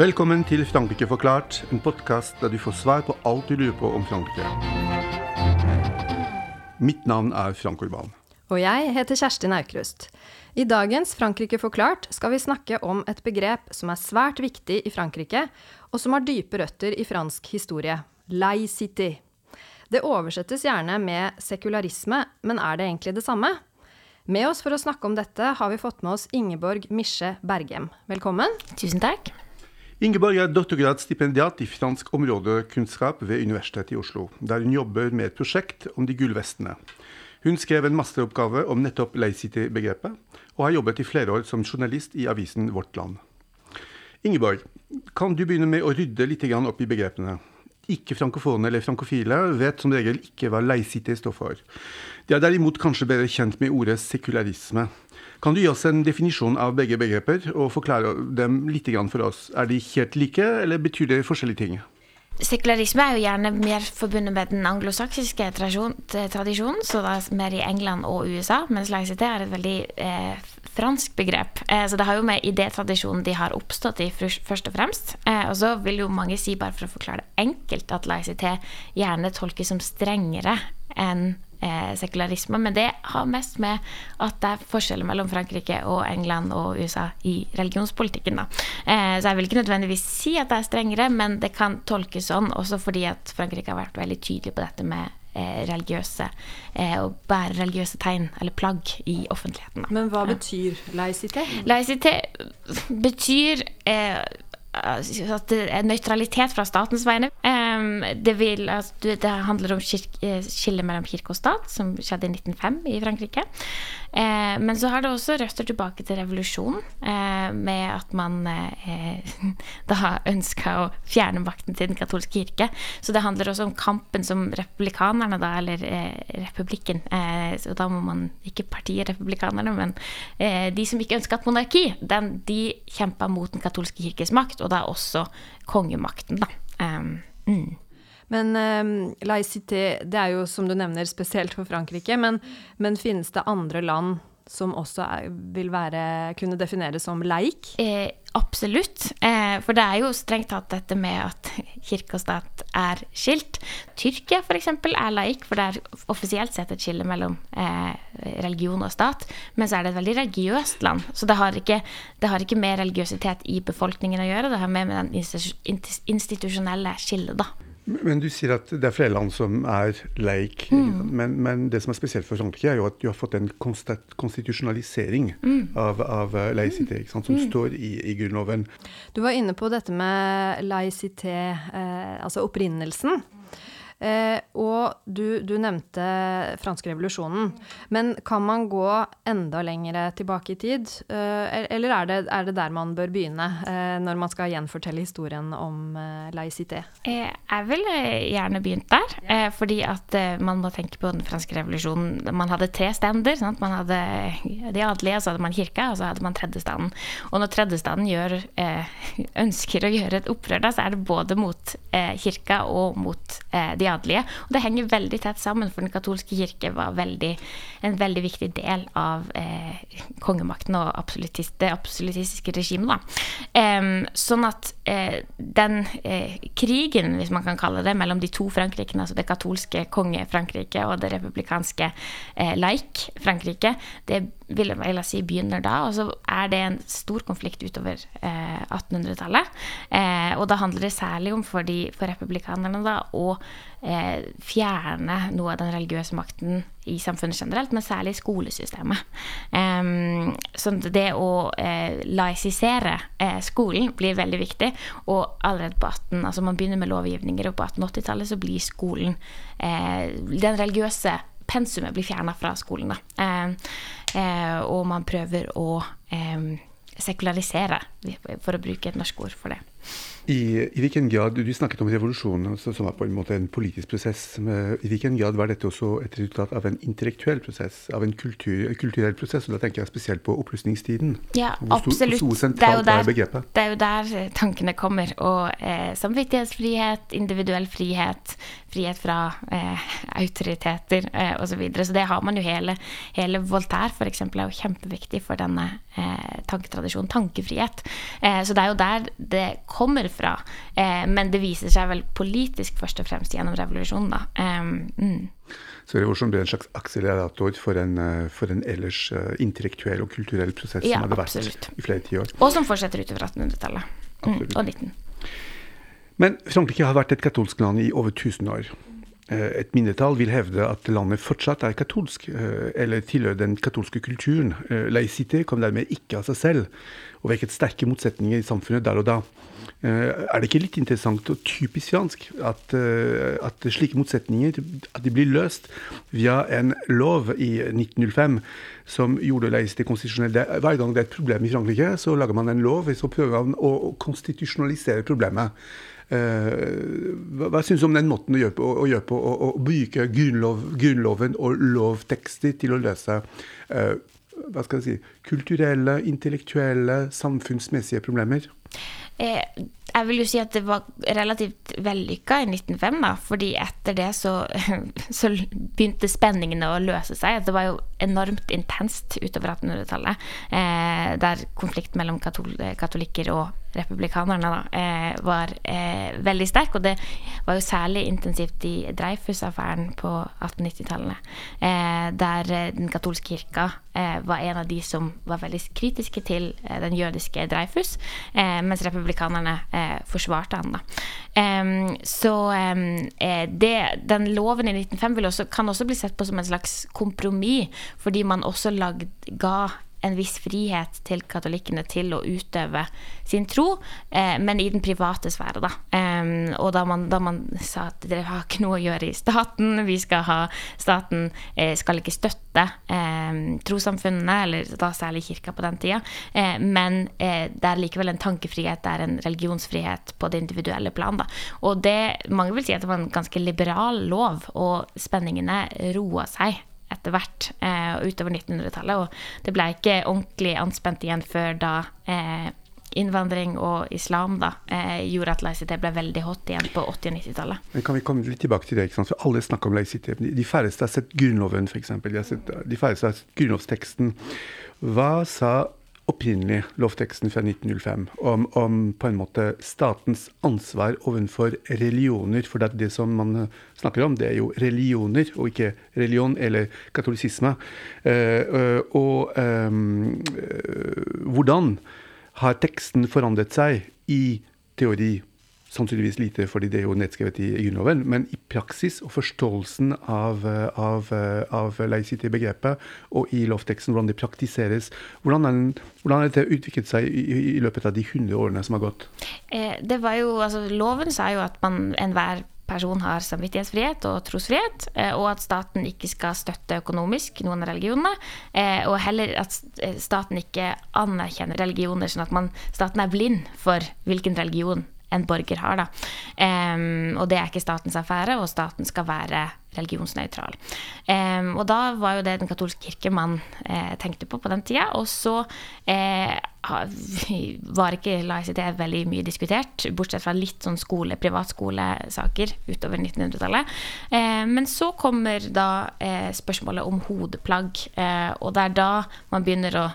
Velkommen til Frankrike forklart, en podkast der du får svar på alt du lurer på om Frankrike. Mitt navn er Frank Urban. Og jeg heter Kjerstin Aukrust. I dagens Frankrike forklart skal vi snakke om et begrep som er svært viktig i Frankrike, og som har dype røtter i fransk historie laicité. Det oversettes gjerne med sekularisme, men er det egentlig det samme? Med oss for å snakke om dette har vi fått med oss Ingeborg Misje Bergem. Velkommen. Tusen takk. Ingeborg er doktorgradsstipendiat i fransk områdekunnskap ved Universitetet i Oslo, der hun jobber med et prosjekt om de gullvestene. Hun skrev en masteroppgave om nettopp laicity-begrepet, og har jobbet i flere år som journalist i avisen Vårt Land. Ingeborg, kan du begynne med å rydde litt opp i begrepene? Ikke-frankofone eller frankofile vet som regel ikke hva laicité står for. De er derimot kanskje bedre kjent med ordet sekularisme. Kan du gi oss en definisjon av begge begreper, og forklare dem litt for oss? Er de helt like, eller betyr det forskjellige ting? Sekularisme er jo gjerne mer forbundet med den anglosaksiske tradisjonen, så da mer i England og USA, mens laicité er et veldig eh, fransk begrep. Eh, så det har jo med idétradisjonen de har oppstått i, først og fremst. Eh, og så vil jo mange si, bare for å forklare det enkelt, at laicité gjerne tolkes som strengere enn eh, sekularisme. Men det har mest med at det er forskjeller mellom Frankrike og England og USA i religionspolitikken. Da. Eh, så jeg vil ikke nødvendigvis si at det er strengere, men det kan tolkes sånn også fordi at Frankrike har vært veldig tydelig på dette med eh, religiøse eh, og bære religiøse tegn eller plagg i offentligheten. Da. Men hva betyr laicité? Laicité betyr eh, at det er nøytralitet fra statens vegne. Det, vil, altså, det handler om eh, skillet mellom kirke og stat, som skjedde i 1905 i Frankrike. Eh, men så har det også røster tilbake til revolusjonen, eh, med at man da ønska å fjerne makten til den katolske kirke. Så det handler også om kampen som republikanerne, da, eller republikken Så da må man ikke partiet republikanerne, men de som ikke ønska et monarki, den, de kjempa mot den katolske kirkes makt, og da også kongemakten, da. Mm. Men um, laïcité, det er jo som du nevner spesielt for Frankrike, men, men finnes det andre land som også er, vil være, kunne defineres som leik? Eh, absolutt. Eh, for det er jo strengt tatt dette med at kirke og stat er skilt. Tyrkia f.eks. er laik, for det er offisielt sett et skille mellom eh, religion og stat. Men så er det et veldig religiøst land. Så det har, ikke, det har ikke med religiøsitet i befolkningen å gjøre. Det har mer med den institusjonelle skillet, da. Men du sier at det er flere land som er leik. Mm. Men, men, det som er spesielt for Frankrike, er jo at du har fått en konstitusjonalisering mm. av, av eh, laicité, som mm. står i, i, Grunnloven. Du var inne på dette med laicité, eh, altså opprinnelsen. Eh, og du, du, nevnte franske revolusjonen. Men kan man gå enda lenger tilbake i tid? Eh, eller er det, er det, der man bør begynne eh, når man skal gjenfortelle historien om eh, laicité? Eh, jeg ville gjerne begynt der. Eh, fordi at man må tenke på den franske revolusjonen. Man hadde tre stender. Sant? Man hadde de adelige, så hadde man kirka, og så hadde man tredjestanden. Og når tredjestanden gjør, ønsker å gjøre et opprør, da, så er det både mot kirka og mot de adelige. Og det henger veldig tett sammen, for den katolske kirke var veldig, en veldig viktig del av eh, kongemakten og absolutist, det absolutistiske regimet. Um, sånn at den eh, krigen, hvis man kan kalle det, mellom de to Frankrikene, altså det katolske konge-Frankrike og det republikanske eh, laik-Frankrike, det vil jeg si begynner da. Og så er det en stor konflikt utover 1800-tallet. Eh, eh, og da handler det særlig om for, de, for republikanerne da, å eh, fjerne noe av den religiøse makten i samfunnet generelt, men særlig i skolesystemet. Um, så det å eh, laisisere eh, skolen blir veldig viktig. Og allerede på 18, altså man begynner med lovgivninger, og på 1880-tallet så blir skolen eh, Den religiøse pensumet blir fjerna fra skolen. Da. Eh, og man prøver å sekularisere, for å bruke et norsk ord for det. I, I, hvilken grad, Du snakket om revolusjonen altså, som var på en måte en politisk prosess. I hvilken grad var dette også et resultat av en intellektuell prosess, av en kultur, kulturell prosess? og Da tenker jeg spesielt på opplysningstiden. Ja, absolutt. Hvor sentralt det er, der, begrepet? Det er jo der tankene kommer. Og eh, samvittighetsfrihet, individuell frihet, frihet fra eh, autoriteter eh, osv. Så, videre. så det har man jo hele, hele Voltaire f.eks. er jo kjempeviktig for denne eh, tanketradisjonen. Tankefrihet. Eh, så det er jo der det kommer fra. Eh, men det viser seg vel politisk først og fremst gjennom revolusjonen, da. Mm. Så revolusjonen ble en slags akselerator for en, for en ellers intellektuell og kulturell prosess ja, som hadde vært absolutt. i flere tiår. Og som fortsetter utover 1800-tallet. Mm, og 19. Men Frankrike har vært et katolsk land i over 1000 år. Eh, et mindretall vil hevde at landet fortsatt er katolsk, eh, eller tilhører den katolske kulturen. Eh, laicité kom dermed ikke av seg selv, og vekket sterke motsetninger i samfunnet der og da. Er det ikke litt interessant og typisk fransk at, at slike motsetninger at blir løst via en lov i 1905 som gjorde laicité konstitusjonell? Hver gang det er et problem i Frankrike, så lager man en lov, så prøver man å konstitusjonalisere problemet. Eh, hva, hva syns du om den måten å gjøre på, å, gjøre på, å, å bruke grunnlov, Grunnloven og lovtekster til å løse uh, hva skal jeg si, kulturelle, intellektuelle, samfunnsmessige problemer? Eh, jeg vil jo si at det var relativt vellykka i 1905, da. Fordi etter det så, så begynte spenningene å løse seg. Det var jo enormt intenst utover 1800-tallet. Eh, der konflikt mellom katol katolikker og republikanerne da, eh, var eh, veldig sterk. Og det var jo særlig intensivt i Dreyfus-affæren på 1890-tallet. Eh, der eh, den katolske kirka var en av de som var veldig kritiske til den jødiske Dreyfus, mens republikanerne forsvarte han. da. så det, den loven i 1905 også, kan også bli sett på som en slags kompromiss, fordi man også lagd, ga en viss frihet til katolikkene til å utøve sin tro, eh, men i den private sfære, da. Um, og da man, da man, sa at dere har ikke noe å gjøre i staten, vi skal ha Staten eh, skal ikke støtte eh, trossamfunnene, eller da særlig kirka på den tida, eh, men eh, det er likevel en tankefrihet, det er en religionsfrihet på det individuelle plan, da. Og det mange vil si at det var en ganske liberal lov, og spenningene roa seg etter hvert eh, utover 1900-tallet. Og det ble ikke ordentlig anspent igjen før da eh, innvandring og islam da, eh, gjorde at laicité ble veldig hot igjen på 80- og 90-tallet. Men Kan vi komme litt tilbake til det? ikke sant? For Alle snakker om laicité. De færreste har sett Grunnloven, f.eks. De, de færreste har sett grunnlovsteksten. Hva sa opprinnelig lovteksten fra 1905 om, om, på en måte statens ansvar overfor religioner. For det, det som man snakker om, det er jo religioner, og ikke religion eller katolisisme. Uh, og um, hvordan har teksten forandret seg i teori? Sannsynligvis lite fordi det er jo nedskrevet i Grunnloven, men i praksis og forståelsen av, av, av laicity-begrepet og i lovteksten, hvordan det praktiseres, hvordan har dette utviklet seg i, i, løpet av de 100 årene som har gått? Eh, det var jo, altså Loven sa jo at man enhver person har samvittighetsfrihet og trosfrihet, eh, og at staten ikke skal støtte økonomisk noen av religionene. Eh, og heller at staten ikke anerkjenner religioner, sånn at man, staten er blind for hvilken religion en borger har. Da. Um, og det er ikke statens affære, og staten skal være religionsnøytral. Um, og da var jo det Den katolske kirke man eh, tenkte på på den tida. Og så eh, var ikke laicitet veldig mye diskutert, bortsett fra litt sånn skole, privatskolesaker utover 1900-tallet. Eh, men så kommer da eh, spørsmålet om hodeplagg, eh, og det er da man begynner å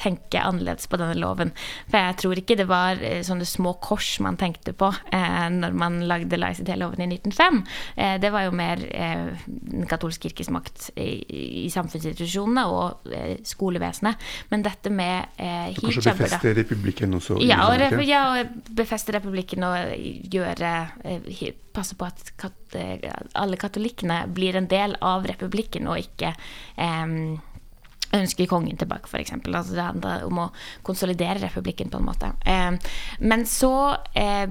tenke annerledes på denne loven. For jeg tror ikke det var eh, sånne små kors man tenkte på eh, når man lagde Laicité-loven i 1905. Eh, det var jo mer eh, den katolske kirkes makt i, i samfunnsinstitusjonene og eh, skolevesenet. Men dette med eh, hijab Kanskje befeste republikken også? Ja, og, ja, og befeste republikken og gjøre eh, Passe på at kat alle katolikkene blir en del av republikken og ikke eh, ønsker kongen tilbake, f.eks. Altså det handler om å konsolidere republikken på en måte. Eh, men så eh,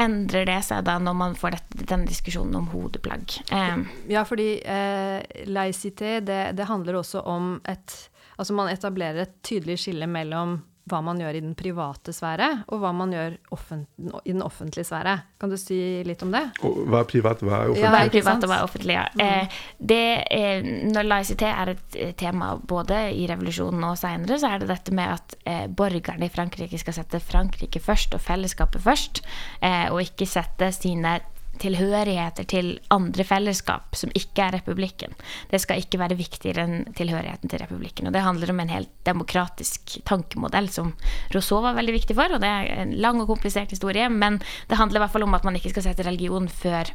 endrer det seg da når man får dette, denne diskusjonen om hodeplagg. Eh. Ja, fordi eh, laicité, det, det handler også om et Altså man etablerer et tydelig skille mellom hva man gjør i den private sfære, og hva man gjør i den offentlige sfære. Kan du si litt om det? Og hva er privat, hva er offentlig? Ja, hva er privat og hva er offentlig, ja. Mm. Eh, det, eh, når LICT er et eh, tema både i revolusjonen og seinere, så er det dette med at borgerne i Frankrike skal sette Frankrike først og fellesskapet først, eh, og ikke sette sine tilhørigheter til andre fellesskap som ikke er republikken. Det skal ikke være viktigere enn tilhørigheten til republikken. Og det handler om en helt demokratisk tankemodell som Rousseau var veldig viktig for, og det er en lang og komplisert historie, men det handler i hvert fall om at man ikke skal sette religion før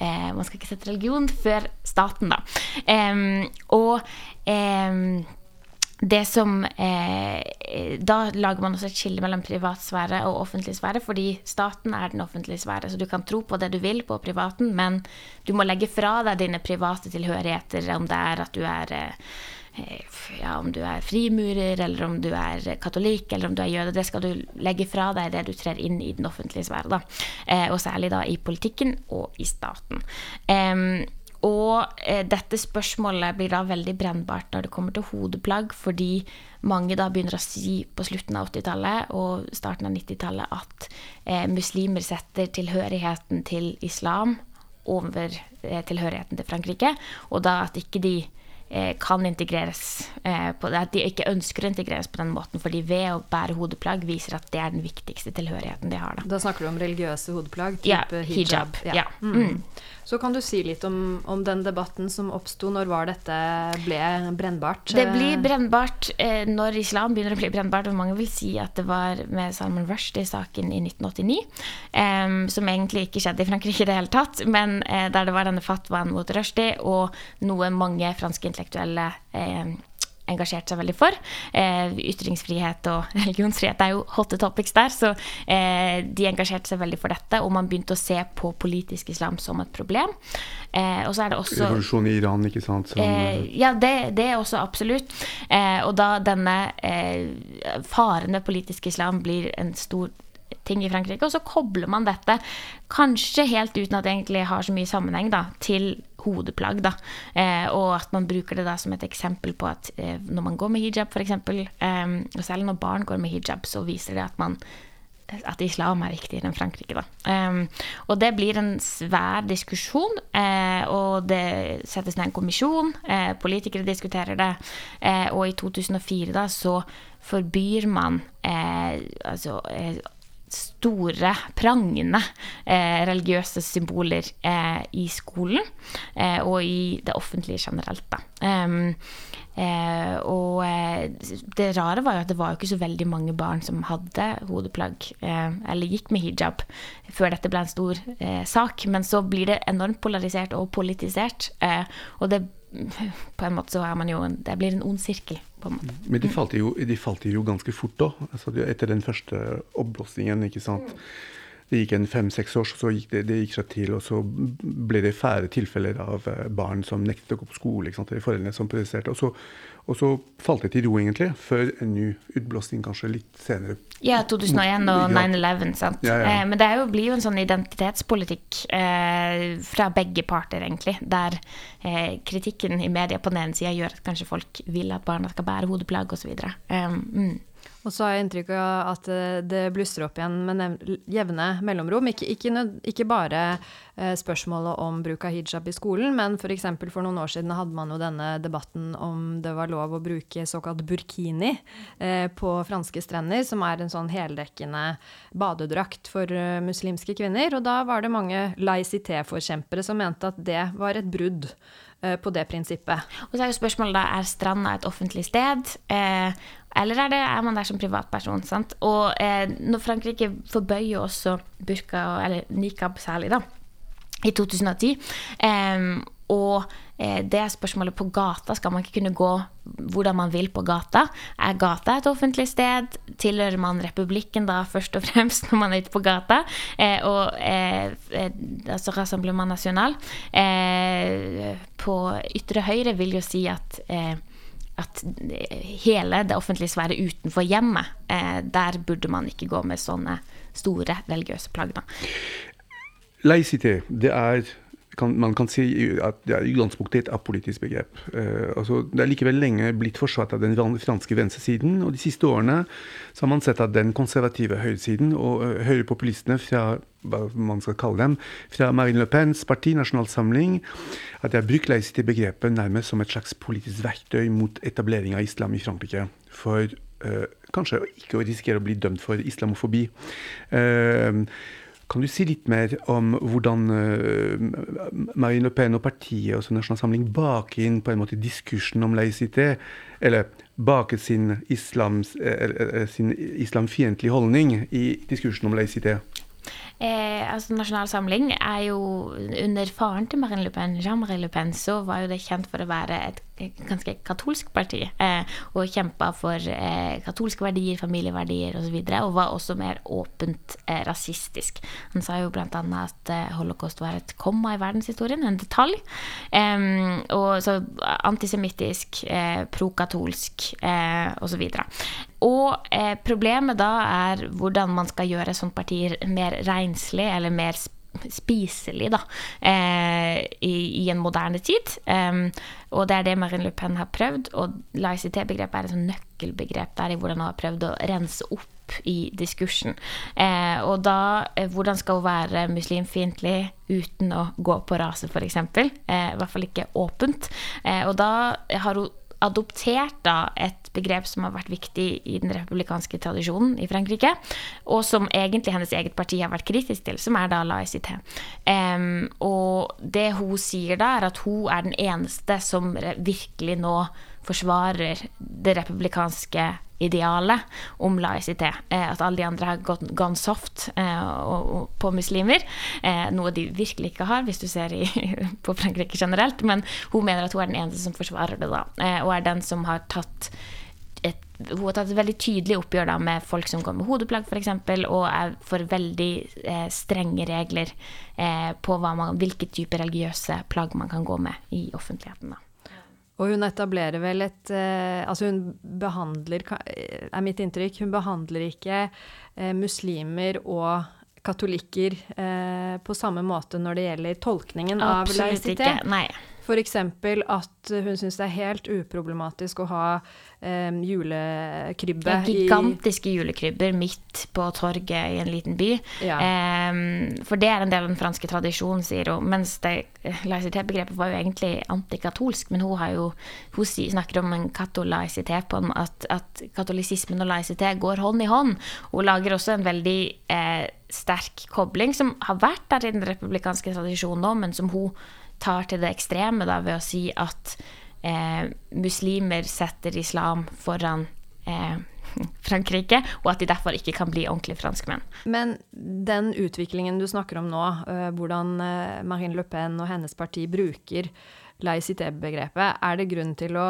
eh, Man skal ikke sette religion før staten, da. Eh, og um, det som eh, Da lager man også et skille mellom privatsfære og offentlig sfære, fordi staten er den offentlige sfære. Så du kan tro på det du vil på privaten, men du må legge fra deg dine private tilhørigheter, om det er at du er eh, ja, om du er frimurer, eller om du er katolikk, eller om du er jøde. Det skal du legge fra deg det du trer inn i den offentlige sfære. Da. Eh, og særlig da i politikken og i staten. Eh, og eh, dette spørsmålet blir da veldig brennbart når det kommer til hodeplagg, fordi mange da begynner å si på slutten av 80-tallet og starten av 90-tallet at eh, muslimer setter tilhørigheten til islam over eh, tilhørigheten til Frankrike, og da at ikke de kan integreres eh, på det, At de ikke ønsker å integreres på den måten, fordi ved å bære hodeplagg viser at det er den viktigste tilhørigheten de har. Da, da snakker du om religiøse hodeplagg? Type ja, hijab. hijab. Ja. Mm. Mm. Så kan du si litt om, om den debatten som oppsto. Når var dette ble brennbart? Det blir brennbart eh, når islam begynner å bli brennbart. Og mange vil si at det var med Salman Rushdie-saken i 1989. Eh, som egentlig ikke skjedde i Frankrike i det hele tatt, men eh, der det var denne fatwaen mot Rushdie og noe mange franske intellektuelle eh, engasjert seg veldig for. Eh, ytringsfrihet og religionsfrihet er jo hotte topics der, så eh, de engasjerte seg veldig for dette. Og man begynte å se på politisk islam som et problem. Eh, og så er det også Revolusjonen i Iran, ikke sant? Som, eh, ja, det, det, er også absolutt. Eh, og da denne eh, faren ved politisk islam blir en stor ting i Frankrike, og så kobler man dette, kanskje helt uten at det egentlig har så mye sammenheng, da, til hodeplagg. Da. Eh, og at man bruker det da som et eksempel på at eh, når man går med hijab, f.eks., eh, og særlig når barn går med hijab, så viser det at man at islam er viktigere enn Frankrike. Um, og det blir en svær diskusjon, eh, og det settes ned en kommisjon. Eh, politikere diskuterer det. Eh, og i 2004 da så forbyr man altså store, prangende eh, religiøse symboler eh, i skolen eh, og i det offentlige generelt. Da. Um, og eh, det rare var jo at det var jo ikke så veldig mange barn som hadde hodeplagg eh, eller gikk med hijab før dette ble en stor sak. Men så blir det enormt polarisert og politisert, og det på en måte så er man jo Det blir en ond sirkel. På en måte. Men de falt jo, de falt jo ganske fort da, altså, etter den første oppblåsningen. ikke sant? Det gikk en fem-seks år, så gikk det, det, gikk seg til, og så ble det færre tilfeller av eh, barn som nektet å gå på skole. ikke sant? Det foreldrene som protesterte. Og så og så falt det til ro, egentlig, før en ny utblåsning kanskje litt senere. Ja, 2001 og 9-11, sant. Ja, ja. Eh, men det jo, blir jo en sånn identitetspolitikk eh, fra begge parter, egentlig. Der eh, kritikken i media på den ene sida gjør at kanskje folk vil at barna skal bære hodeplagg osv. Um, mm. Og så har jeg inntrykk av at eh, det blusser opp igjen med jevne mellomrom. Ikke, ikke, ikke bare eh, spørsmålet om bruk av hijab i skolen, men f.eks. For, for noen år siden hadde man jo denne debatten om det var lov å bruke såkalt burkini eh, på franske strender, som er en sånn heldekkende badedrakt for muslimske kvinner. Og da var det mange laicité-forkjempere som mente at det var et brudd på det prinsippet. Og så er jo spørsmålet da, er stranda et offentlig sted? Eh, eller er, det, er, man der som privatperson? Sant? Og eh, når Frankrike forbøyer også burka, eller nikab særlig, da, i 2010 eh, og det er spørsmålet på gata. Skal man ikke kunne gå hvordan man vil på gata? Er gata et offentlig sted? Tilhører man republikken da først og fremst når man er ute på gata? Eh, og eh, eh altså Rassemblement National eh, på ytre høyre vil jo si at eh, at hele det offentlige sfære utenfor hjemmet, eh, der burde man ikke gå med sånne store religiøse plagg. Laicité, det er kan, man kan si at det er utgangspunktet et apolitisk begrep. Uh, altså, det er likevel lenge blitt forsvart av den franske venstresiden. Og de siste årene har man sett at den konservative høyresiden og uh, høyrepopulistene fra hva man skal kalle dem, fra Marine Le Pens parti, Nasjonal Samling, at de har brukt laicité-begrepet nærmest som et slags politisk verktøy mot etablering av islam i Frankrike. For uh, kanskje ikke å risikere å bli dømt for islamofobi. Uh, Kan du si litt mer om hvordan uh, Marine Le Pen og partiet og Nasjonal Samling baker inn på en måte diskursen om laicité, eller baker sin, islams, uh, sin islamfiendtlige holdning i diskursen om laicité? Eh, altså Nasjonal Samling er jo Under faren til Marine Le Pen, Jean-Marie Le Pen, så var jo det kjent for å være et ganske katolsk parti. Eh, og kjempa for eh, katolske verdier, familieverdier osv. Og, så videre, og var også mer åpent eh, rasistisk. Han sa jo bl.a. at eh, holocaust var et komma i verdenshistorien, en detalj. og så antisemittisk, eh, prokatolsk eh, osv. Og eh, problemet da er hvordan man skal gjøre sånt parti mer renslig eller mer spiselig da, eh, i, i, en moderne tid. Um, og det er det Marine Le Pen har prøvd. Og laicité-begrepet er et sånn nøkkelbegrep der i hvordan hun har prøvd å rense opp i diskursen. Eh, og da eh, Hvordan skal hun være muslimfiendtlig uten å gå på rase, f.eks.? Eh, I hvert fall ikke åpent. Eh, og da har hun adoptert da et begrep som har vært viktig i den republikanske tradisjonen i Frankrike, og som egentlig hennes eget parti har vært kritisk til, som er da laicité. Um, og det hun sier da, er at hun er den eneste som virkelig nå forsvarer det republikanske idealet om laicité. Eh, at alle de andre har gått gone soft eh, på muslimer. Eh, noe de virkelig ikke har, hvis du ser i, på Frankrike generelt. Men hun mener at hun er den eneste som forsvarer det, da. og er den som har tatt et, hun har tatt et veldig tydelig oppgjør da, med folk som går med hodeplagg, f.eks., og er for veldig eh, strenge regler eh, på man, hvilke typer religiøse plagg man kan gå med i offentligheten. Da. Og hun etablerer vel et eh, Altså hun behandler, er mitt inntrykk, hun behandler ikke eh, muslimer og katolikker eh, på samme måte når det gjelder tolkningen Absolutt av laisitet. Ikke. Nei. F.eks. at hun syns det er helt uproblematisk å ha eh, julekrybbe ja, Gigantiske julekrybber midt på torget i en liten by. Ja. Eh, for det er en del av den franske tradisjonen, sier hun. Mens laisitet-begrepet var jo egentlig antikatolsk, men hun, jo, hun snakker om en katolaisitet, på at, at katolisismen og laisitet går hånd i hånd. Hun lager også en veldig eh, sterk kobling, som har vært der i den republikanske tradisjonen nå, men som hun tar til det ekstreme da, ved å si at eh, muslimer setter islam foran eh, Frankrike, og at de derfor ikke kan bli ordentlige franskmenn. Men den utviklingen du snakker om nå, uh, hvordan uh, Marine Le Pen og hennes parti bruker laicité-begrepet, er det grunn til å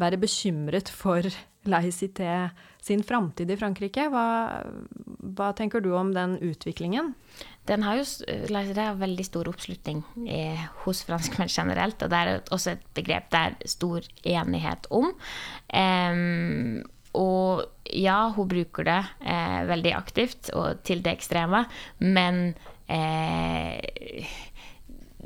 være bekymret for laicité sin framtid i Frankrike? Hva, hva tenker du om den utviklingen? den har jo det er veldig stor oppslutning eh, hos franskmenn generelt. Og det er også et begrep det er stor enighet om. Um, og ja, hun bruker det eh, veldig aktivt og til det ekstreme, men eh,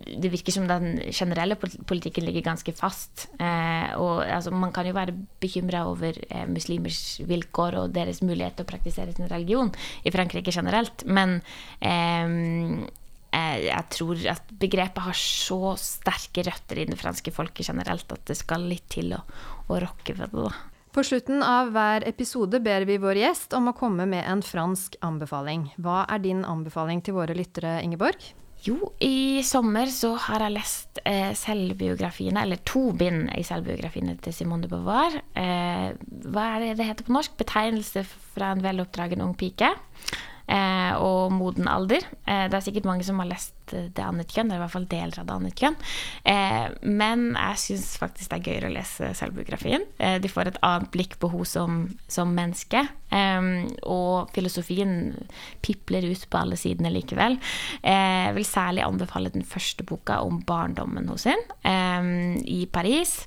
det virker som den generelle politikken ligger ganske fast. Eh, og altså, man kan jo være bekymra over eh, muslimers vilkår og deres mulighet til å praktisere sin religion i Frankrike generelt. Men eh, jeg tror at begrepet har så sterke røtter i det franske folket generelt at det skal litt til å, å rokke ved det. På slutten av hver episode ber vi vår gjest om å komme med en fransk anbefaling. Hva er din anbefaling til våre lyttere, Ingeborg? Jo, i sommer så har jeg lest eh, selvbiografiene, eller to bind i selvbiografiene til Simone de Beauvoir. Eh, hva er det det heter på norsk? 'Betegnelse fra en veloppdragen ung pike' eh, og moden alder. Eh, det er sikkert mange som har lest Det annet kjønn, eller i hvert fall deler av Det annet kjønn. Eh, men jeg syns faktisk det er gøyere å lese selvbiografien. Eh, de får et annet blikk på henne som, som, menneske. Eh, og filosofien pipler ut på alle sidene likevel. Eh, jeg vil særlig anbefale den første boka om barndommen hos henne i Paris.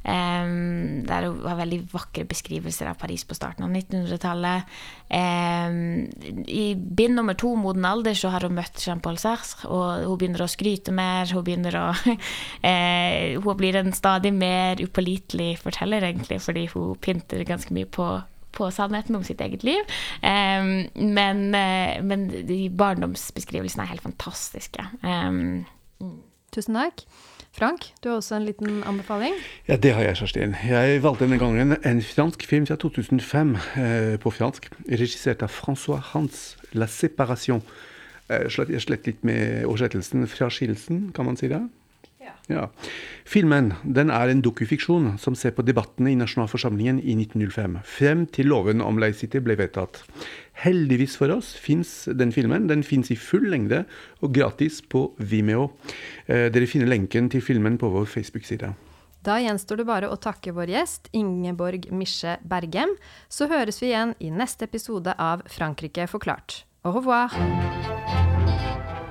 Um, der hun har veldig vakre beskrivelser av Paris på starten av 1900-tallet. Um, I bind nummer to, 'Moden alder', så har hun møtt Jean-Paul Sartre, og hun begynner å skryte mer. Hun begynner å uh, Hun blir en stadig mer upålitelig forteller, egentlig, fordi hun pynter ganske mye på på sannheten om sitt eget liv. Um, men, uh, men de barndomsbeskrivelsene er helt fantastiske. Um, Tusen takk. Frank, du har også en liten anbefaling? Ja, det har jeg, Kjerstin. Jeg valgte denne gangen en fransk film fra 2005 eh, på fransk, regissert av Francois Hans, 'La Séparation'. Eh, slett, slett litt med oversettelsen. Fraskillelsen, kan man si det? Ja. Filmen den er en dokufiksjon som ser på debattene i nasjonalforsamlingen i 1905, frem til loven om Leie City ble vedtatt. Heldigvis for oss fins den filmen. Den fins i full lengde og gratis på Vimeo. Eh, dere finner lenken til filmen på vår Facebook-side. Da gjenstår det bare å takke vår gjest, Ingeborg Misje Bergem. Så høres vi igjen i neste episode av Frankrike forklart. Au revoir!